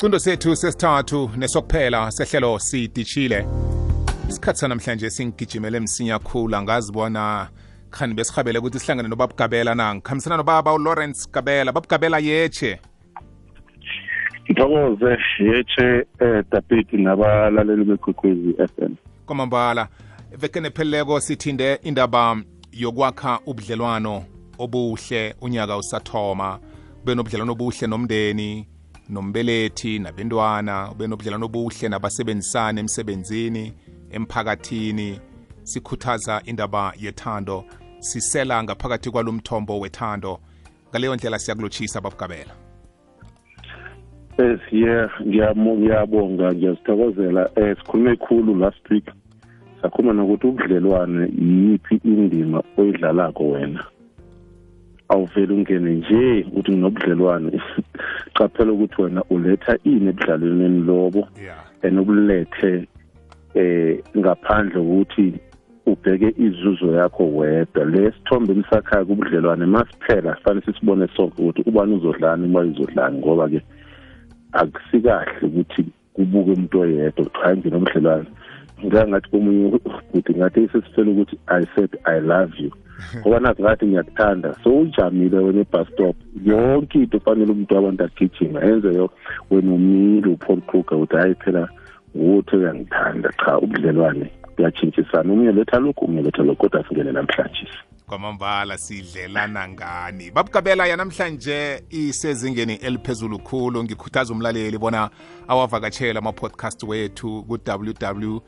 isicundo sethu sesithathu nesokuphela sehlelo sidishile. Isikhathi sanamhlanje singigijimele msinya khulu angazibona khani besihabele ukuthi sihlangane nobaba gabela na? Ngikhambisana nobaba ulawrence gabela. Baba gabela yeche Ngithokoze yeche eh David nabalaleli bekwekwezi FM. kwamambala veke nepheleleko sithinde indaba yokwakha ubudlelwano obuhle unyaka usathoma. Ube nobudlelwano obuhle nomndeni nombelethi nabentwana ube nobudlelwano obuhle nabasebenzisana emsebenzini emphakathini. Sikhuthaza indaba yethando sisela ngaphakathi kwalo mthombo wethando. Ngaleyo ndlela siyakulotshisa babugabela. Eh siye ngiyabonga ngiyazithokozela eh sikhulume khulu last week. Sakhuluma nokuthi ubudlelwane yiphi indima oyidlalako wena? Awuvele ungene nje ukuthi nginobudlelwane qaphela ukuthi wena uletha ini ebudlalwaneni lobo? And ubulethe eh ngaphandle kokuthi ubheke izuzo yakho wedwa. Lesithombe elisakhayo kubudlelwane masiphela fanele sisibone sonke ukuthi ubani uzodlani uma izodlani ngoba ke akusikahle ukuthi kubuke umuntu oyedwa kuthiwa ngine ubudlelwane ngangathi komunye ukuthi ngathi sesifela ukuthi i said i love you. ngoba ngathi ngiyakuthanda. So ujamile wena ebus stop. Yonke into fanele umuntu abantu agijima enzeyo wena umile upaul kruger ukuthi hayi phela nguthi uyangithanda cha ubudlelwane kuyatshintshisana omunye letha lokhu omunye letha lokhu kodwa singene namhlanje kwamambala sidlelana ngani? Babugabela yanamhlanje isezingeni eliphezulu khulu. Ngikhuthaza umlaleli bona awavakatshela ama-podcast wethu ku-www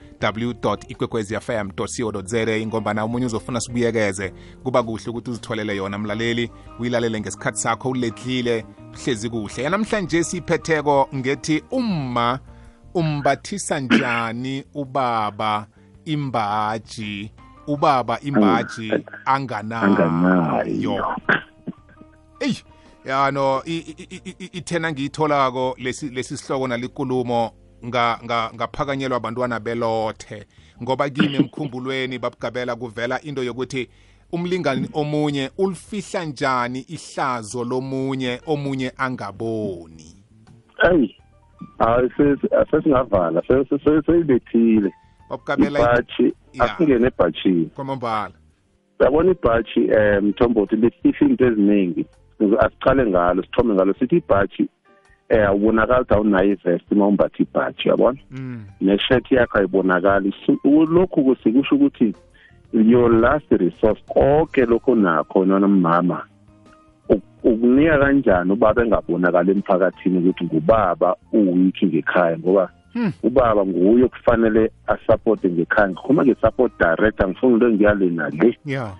ikwekwezfm co za ingombana umunye uzofuna sibuyekeze. Kuba kuhle ukuthi uzitholele yona mlaleli. Uyilalele ngesikhathi sakho uledlile hlezi kuhle. Yanamhlanje siyiphetheko ngethi umma umbathisa njani ubaba imbaji? Ubaba imbaji anganayo. Eyi yano ithena ngiyitholako lesi lesi sihloko nalikulumo nga- nga- ngaphakanyelwa abantwana belothe. Ngoba kimi emkhumbulweni babugabela kuvela into yokuthi umlingani omunye ulifihla njani ihlazo lomunye omunye angaboni. Eyi hayi sesingavala seyibethile babugabela ibhathi Ya. asingene ebhatshini kwamambala uyabona ibhathi um mthombothi lifihla into eziningi asiqale ngalo sithome ngalo sithi ibhathi um awubonakali ukuthi awunayo ivest uma umbatha ibhathi uyabona mm. neshet yakho ayibonakali lokhu kusikusho ukuthi your last resource konke lokho nakho nona mama uk- ukunika kanjani ubaba engabonakali emphakathini ukuthi ngubaba uwiki ngekhaya ngoba. Ubaba nguye okufanele asupporte ngekhaya ngikhuluma nge-support director ngifuna into engiyale nale. Ya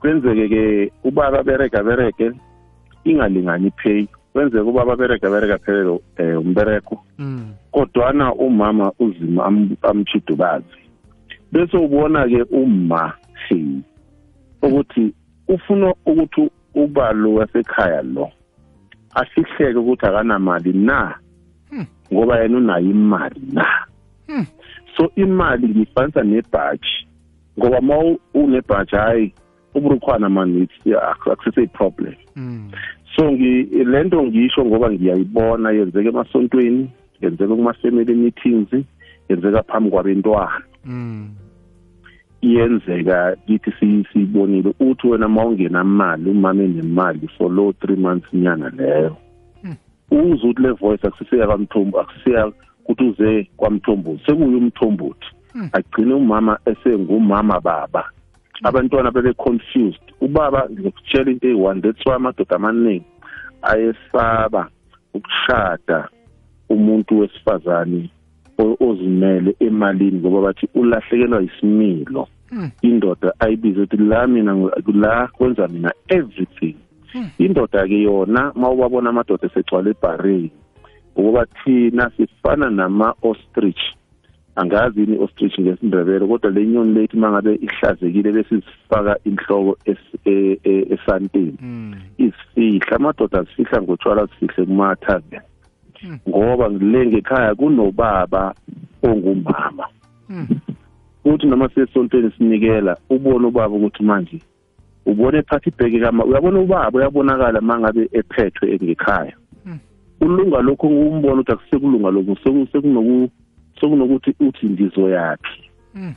kwenzeke-ke ubaba bereka bereke ingalingani pay. Kwenzeke ubaba bereka bereka phelelo um umbereko mm. kodwana umama uzima am- amtshidukazi bese ubona-ke uma hey ukuthi ufuna ukuthi uba lo wasekhaya lo afihleke ukuthi akanamali na. Ngoba yena unayo imali na Hmm. so imali ngiyifanisa nebhaji ngoba ma u- unebhaji hayi uburukhwana mani akusese-problem Mm. so ngi- lento ngisho ngoba ngiyayibona yenzeka emasontweni yenzeka kuma-family meetings yenzeka phambi kwabentwana Mm. iyenzeka kithi si- siyibonile uthi wena ma ungenamali umama enemali for low three months nyana leyo Hmm. uzwe ukuthi le voice akusiseya kwamthombo akusiseya ukuthi uze kwamthombothi sekuye umthombothi Hmm. agcine umama esengumama baba abantwana bebe-confused ubaba ngikutshela into eyi-one that's why amadoda amaningi ayesaba ukushada umuntu wesifazane o- ozimele emalini ngoba bathi ulahlekelwa isimilo Hmm. indoda ayibize ukuthi la mina ngu- la kwenza mina everything Hmm. Indoda-ke yona ma ubabona amadoda esegcwala ebhareni ukuba thina sifana nama-ostrich angazi yini i-ostrich ngesindebele kodwa le nyoni lethu uma ngabe ihlazekile bese sifaka inhloko es- e- e- esantini Mm. izifihla amadoda azifihla ngotshwala zifihle kuma-tavern Hmm. ngoba le ngekhaya kunobaba ongumama Mm. uthi noma sesontweni sinikela ubone ubaba ukuthi manje ubone ephatha ibheke kama uyabona ubaba uyabonakala uma ngabe ephethwe ngekhaya Hmm. ulunga lokho umbona ukuthi akusekulunga lokho sekunoku sekunokuthi uthi ndizoyaphi Mm.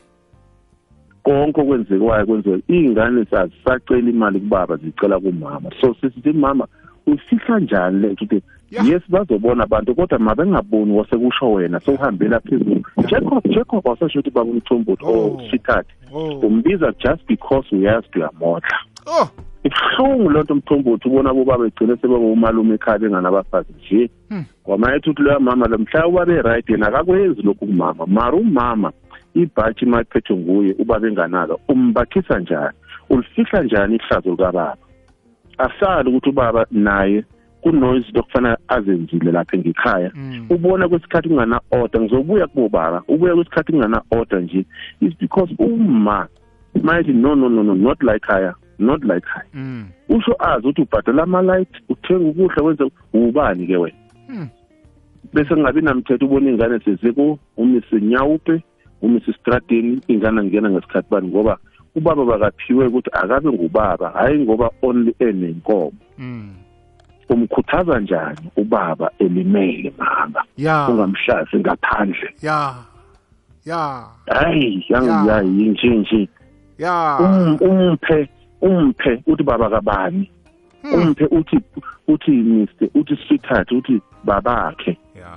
konke okwenzekwayo kwenziwe iy'ngane azisacela imali kubaba zicela kumama so sisithi mama uyifihla njani le nto ukuthi yes bazobona abantu kodwa mabengaboni wasekusho wena sowuhambela phezulu. Jacob jacob wasasho ukuthi baba umthombothi Oh. o sithathe oh. Umbiza just because uyazi uyamodla oh. Ibuhlungu loo nto mthombothi ubona bobaba egcine sebekumalume ekhaya benganabafazi nje. Hmm. kwamayethi uthi loya mama lo mhla ubaba be-right yena akakwenzi lokhu kumama. Mara umama ibhatshi uma iphethwe nguye uba benganalo umbathisa njani? Ulifihla njani ihlazo likababa asali ukuthi ubaba naye kunoizinto okufana azenzile lapha ngekhaya Mm. ubona kwesikhathi kungana-order ngizobuya kubobaba ubuya kwesikhathi kungana-order nje is because uma mayethi no no no no not like haya not like khaya Mm. usho azi ukuthi ubhadala ama-light uthenga ukudla wenze ubani-ke wena Mm. bese kungabi namthetho ubona iy'ngane seziku umise nyawupe umise stradeni ingane angena ngesikhathi bani ngoba ubaba bakaphiwe ukuthi akabe ngubaba hhayi ngoba only enenkomo. Mm. umkhuthaza njani ubaba elimele mama? Ya. Ungamhlasi ngaphandle. Ya. Ya. Hayi Ya. yangiyayi nje nje? Ya. Um- umphe umphe uthi baba kabani? Hmm. umphe uthi uthi Mr uthi sweetheart uthi babakhe. Ya.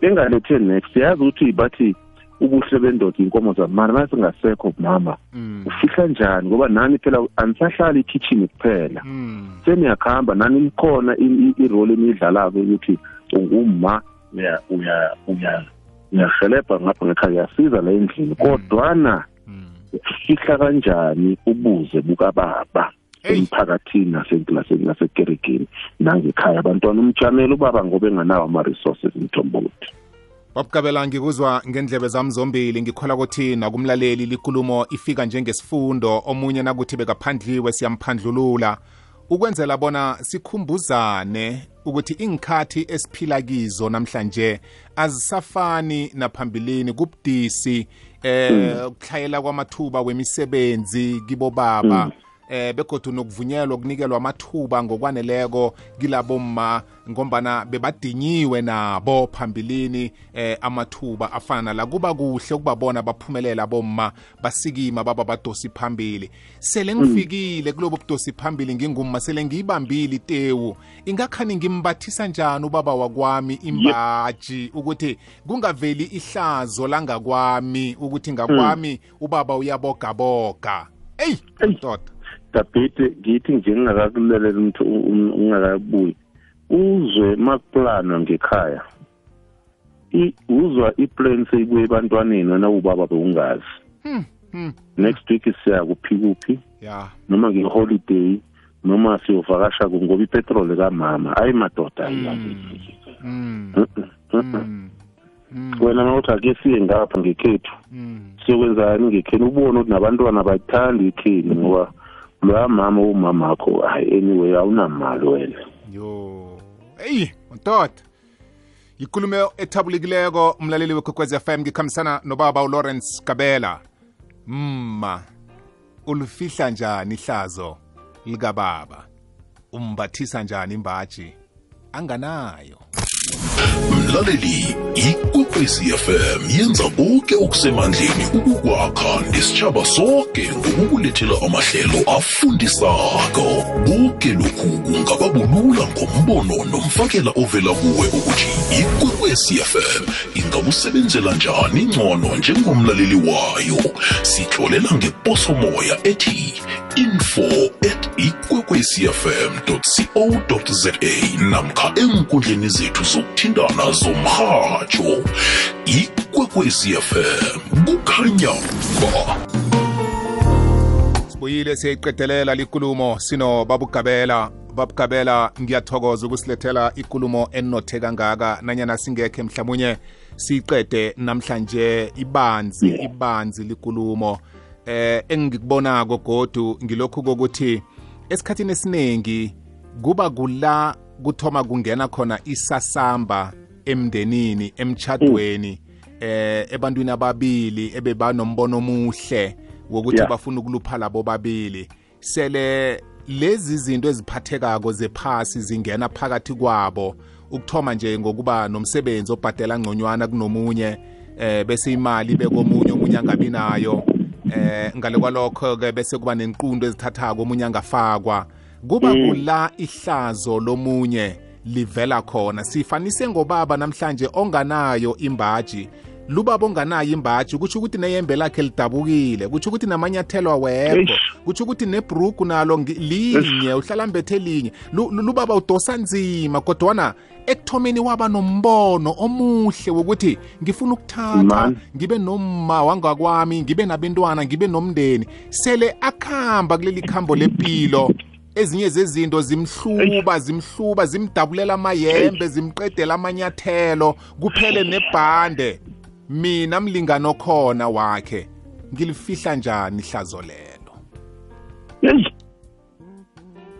Bengalethe next yazi ukuthi bathi ubuhle bendoda inkomo zamana masingasekho mama Mm. ufihla njani ngoba nani phela anisahlali ikitchen kuphela Mm. seniyakhamba nani nikhona i- i- irole eniyidlalayo ukuthi unguma uya uya uya uyahelebha ngapha ngekhaya uyasiza la endlini kodwana Mm. fihla kanjani ubuze bukababa Hey. emphakathini nasekilasini nasekerekeni nangekhaya abantwana umjamela ubaba ngoba enganawo ama-resources mthombothi babugabela ngikuzwa ngendlebe zami zombili ngikhola ukuthi nakumlaleli likulumo ifika njengesifundo omunye nakuthi bekaphandliwe siyamphandlulula ukwenzela bona sikhumbuzane ukuthi ingikhathi esiphila kizo namhlanje azisafani naphambilini. Kubudisi eh ukuhlayela kwamathuba wemisebenzi kibo baba eh begodu nokuvunyelwa ukunikelwa amathuba ngokwaneleko kilabo ma ngombana bebadinyiwe nabo phambilini eh amathuba afana la. Kuba kuhle ukubabona baphumelela bomma basikima baba badosi phambili. Sele ngifikile kulobo budosi phambili ngingumma sele ngiyibambile itewu. Ingakhani ngimbathisa njani ubaba wakwami imbaji? Ukuthi kungaveli ihlazo langakwami ukuthi ngakwami ubaba uyabogaboga. Eyi Eyi. Dabhete ngithi nje ngingakakulelela umuntu ungakabuyi. Uzwe makuplanwa ngekhaya. I uzwa iplan seyibuye ebantwaneni wena ubaba bewungazi. Hmm, hmm. next week siya kuphikuphi ya. Noma ngeholiday noma siyovakasha ku ngoba ipetrol kamama hayi madoda ayiyazi Mm, Mm-mm, mm-mm. mm, mm, wena mawuthi ake siye ngapha ngekhethu mm. siyokwenzani ngekheni ubone ukuthi nabantwana bayithanda ikheni ngoba loya mama umamakho hayi anyway awunamali wena. Yo. Eyi ntoda yikulumo ethabulekileko umlaleli wekwekwez fm ngikhambisana nobaba ulawrence kabela. Mma ulufihla njani ihlazo likababa? Umbathisa njani imbaji? Anganayo mlaleli ikwekwezi fm yenza konke okusemandleni ukukwakha nesitshaba sonke ngokukulethela amahlelo afundisako. Konke lokhu kungaba bulula ngombono nomfakela ovela kuwe ukuthi ikwekwezi fm ingakusebenzela njani ngcono njengomlaleli wayo. Sitlolela ngeposomoya ethi info at ikwekwecfm co za namkha enkundleni zethu zokuthindana zomrhatsho ikwekwecfm kukhanya ba. Sibuyile siyayiqedelela likulumo sino babugabela. Babugabela ngiyathokoza ukusilethela ikulumo enothe kangaka nanyana singekhe mhlawumunye siyiqede namhlanje ibanzi Yeah. ibanzi likulumo. Eh engikubonako godu ngilokhu kokuthi esikhathini esiningi kuba kula kuthoma kungena khona isasamba emndenini emchadweni eh ebantwini ababili ebebanombono omuhle wokuthi bafuna ukulupha labo babili. Sele lezi zinto eziphathekako zephasi zingena phakathi kwabo ukuthoma nje ngokuba nomsebenzi obhadela ngconywana kunomunye eh bese imali bekomunye omunye angabi nayo. Eh ngale kwalokho ke bese kuba nenqundo ezithathako omunye angafakwa. Kuba kula ihlazo lomunye livela khona. Sifanise ngobaba namhlanje onganayo imbaji. Lubaba onganayo imbaji kutsho ukuthi neyembe lakhe lidabukile kutsho ukuthi namanyathelo awekho Eish. kutsho ukuthi nebruku nalo ngi- linye uhlala mbethe linye. Lu- lu- lubaba udosa nzima kodwana ekuthomeni waba nombono omuhle wokuthi ngifuna ukuthatha Man. ngibe nomma wangakwami ngibe nabentwana ngibe nomndeni. Sele akuhamba kuleli khambo lempilo ezinye zezinto zimhluba zimhluba zimdabulela amayembe zimqedela amanyathelo kuphele nebhande. Mina mlingano khona wakhe. Ngilifihla njani ihlazo lelo?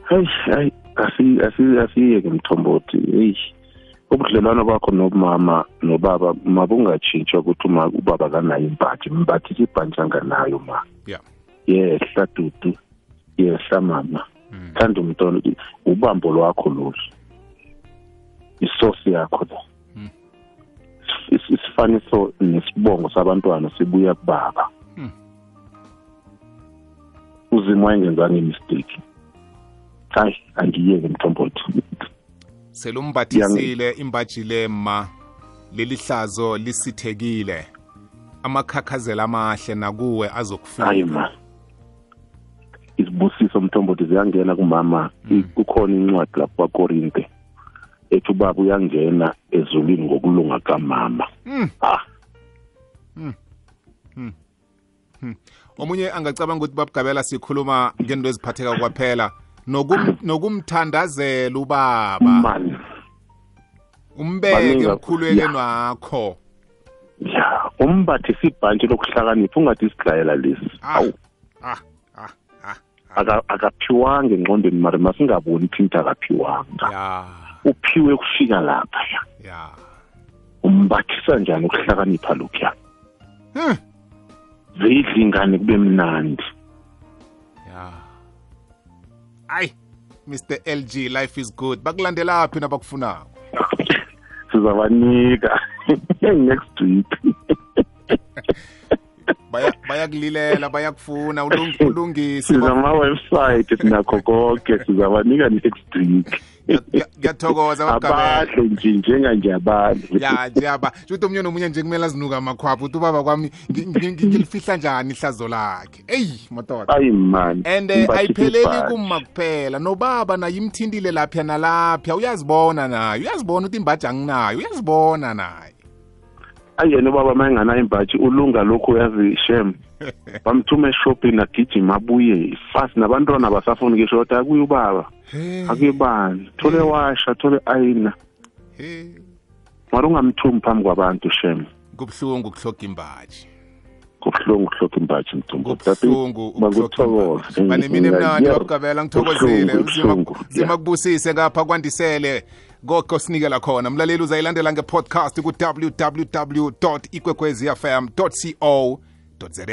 Hayi hayi asi asi asiyeke mthombothi. Yeyi ubudlelwano bakho nomama nobaba mabungatshintshwa ukuthi uma ubaba kanayo imbathi mbathisa ibhantshi anganayo ma. Yeah yehla dudu yehla mama. Thanda umntwana ubambo lwakho lolu isosi yakho Is- isifaniso nesibongo sabantwana sibuya kubaba. Hmm. uzimo wayengenzanga imistake hayi angiyeke mthombothi selumbathisile imbaji lema leli hlazo lisithekile. Amakhakhazela amahle nakuwe hayi azokufika ma izibusiso mthombothi ziyangena kumama. I- kukhona incwadi lapho kwakorinte. Ethi ubaba uyangena ezulwini ngokulunga kamama. Mm. ah omunye angacabanga ukuthi babugabela sikhuluma ngento eziphatheka kwaphela. Nokum- nokumthandazela ubaba. Umbeke Baningi- emkhulwekeni ya. wakho. Ya umbathisa ibhantshi lokuhlakanipha ungathi isiglayela lesi. Ah awu ah ah aka- akaphiwanga engqondweni mari masingaboni iphintha akaphiwanga. Ya. Uphiwe kufika lapha ya. Ya. Umbathisa njani ukuhlakanipha lokhuya Hmm. zidla ingane kube mnandi. Ya. Ayi mr lg life is good. Bakulandelaphi nabakufunako? Sizabanika. Next week. Baya- bayakulilela bayakufuna. Ulung- ulungise. Sizama-website sinakho konke sizabanika next week. Ngiya- ngiya- ngiyathokoza abadle nje njenganje abadle ya njeba shuthi omunye nomunye nje kumele azinuka amakhwapha uthi ubaba kwami ngi- ngi- ngi- ngilifihla njani ihlazo lakhe? Eyi madoda. Ayi man and eh, ayipheleli kuma kuphela. Nobaba naye imthindile lapha nalapha uyazibona naye uyazibona ukuthi imbaji anginayo uyazibona naye. Ayi yena ubaba uma enganayo imbaji ulunga lokhu uyazi shem bamthuma eshopini agijima abuye fast nabantwana basafuni kisho kodwa akuye ubaba He, akuye bani. Thole washa thole ayina. He. mara ungamthumi phambi kwabantu shem. Kubuhlungu ukuhloga imbaji. Kubuhlungu ukuhloka imbaji mthumbu kubuhlungu ukuhloga bakuthokoze imbaji. Banemini emnandi babugabela ngithokozile. Kubuhlungu, Uzima- kubuhlungu, zima yeah. kubusise ngapha kwandisele. Koko sinikela khona. Mlaleli uzayilandela ngepodcast ku-www ikwekwezfm co za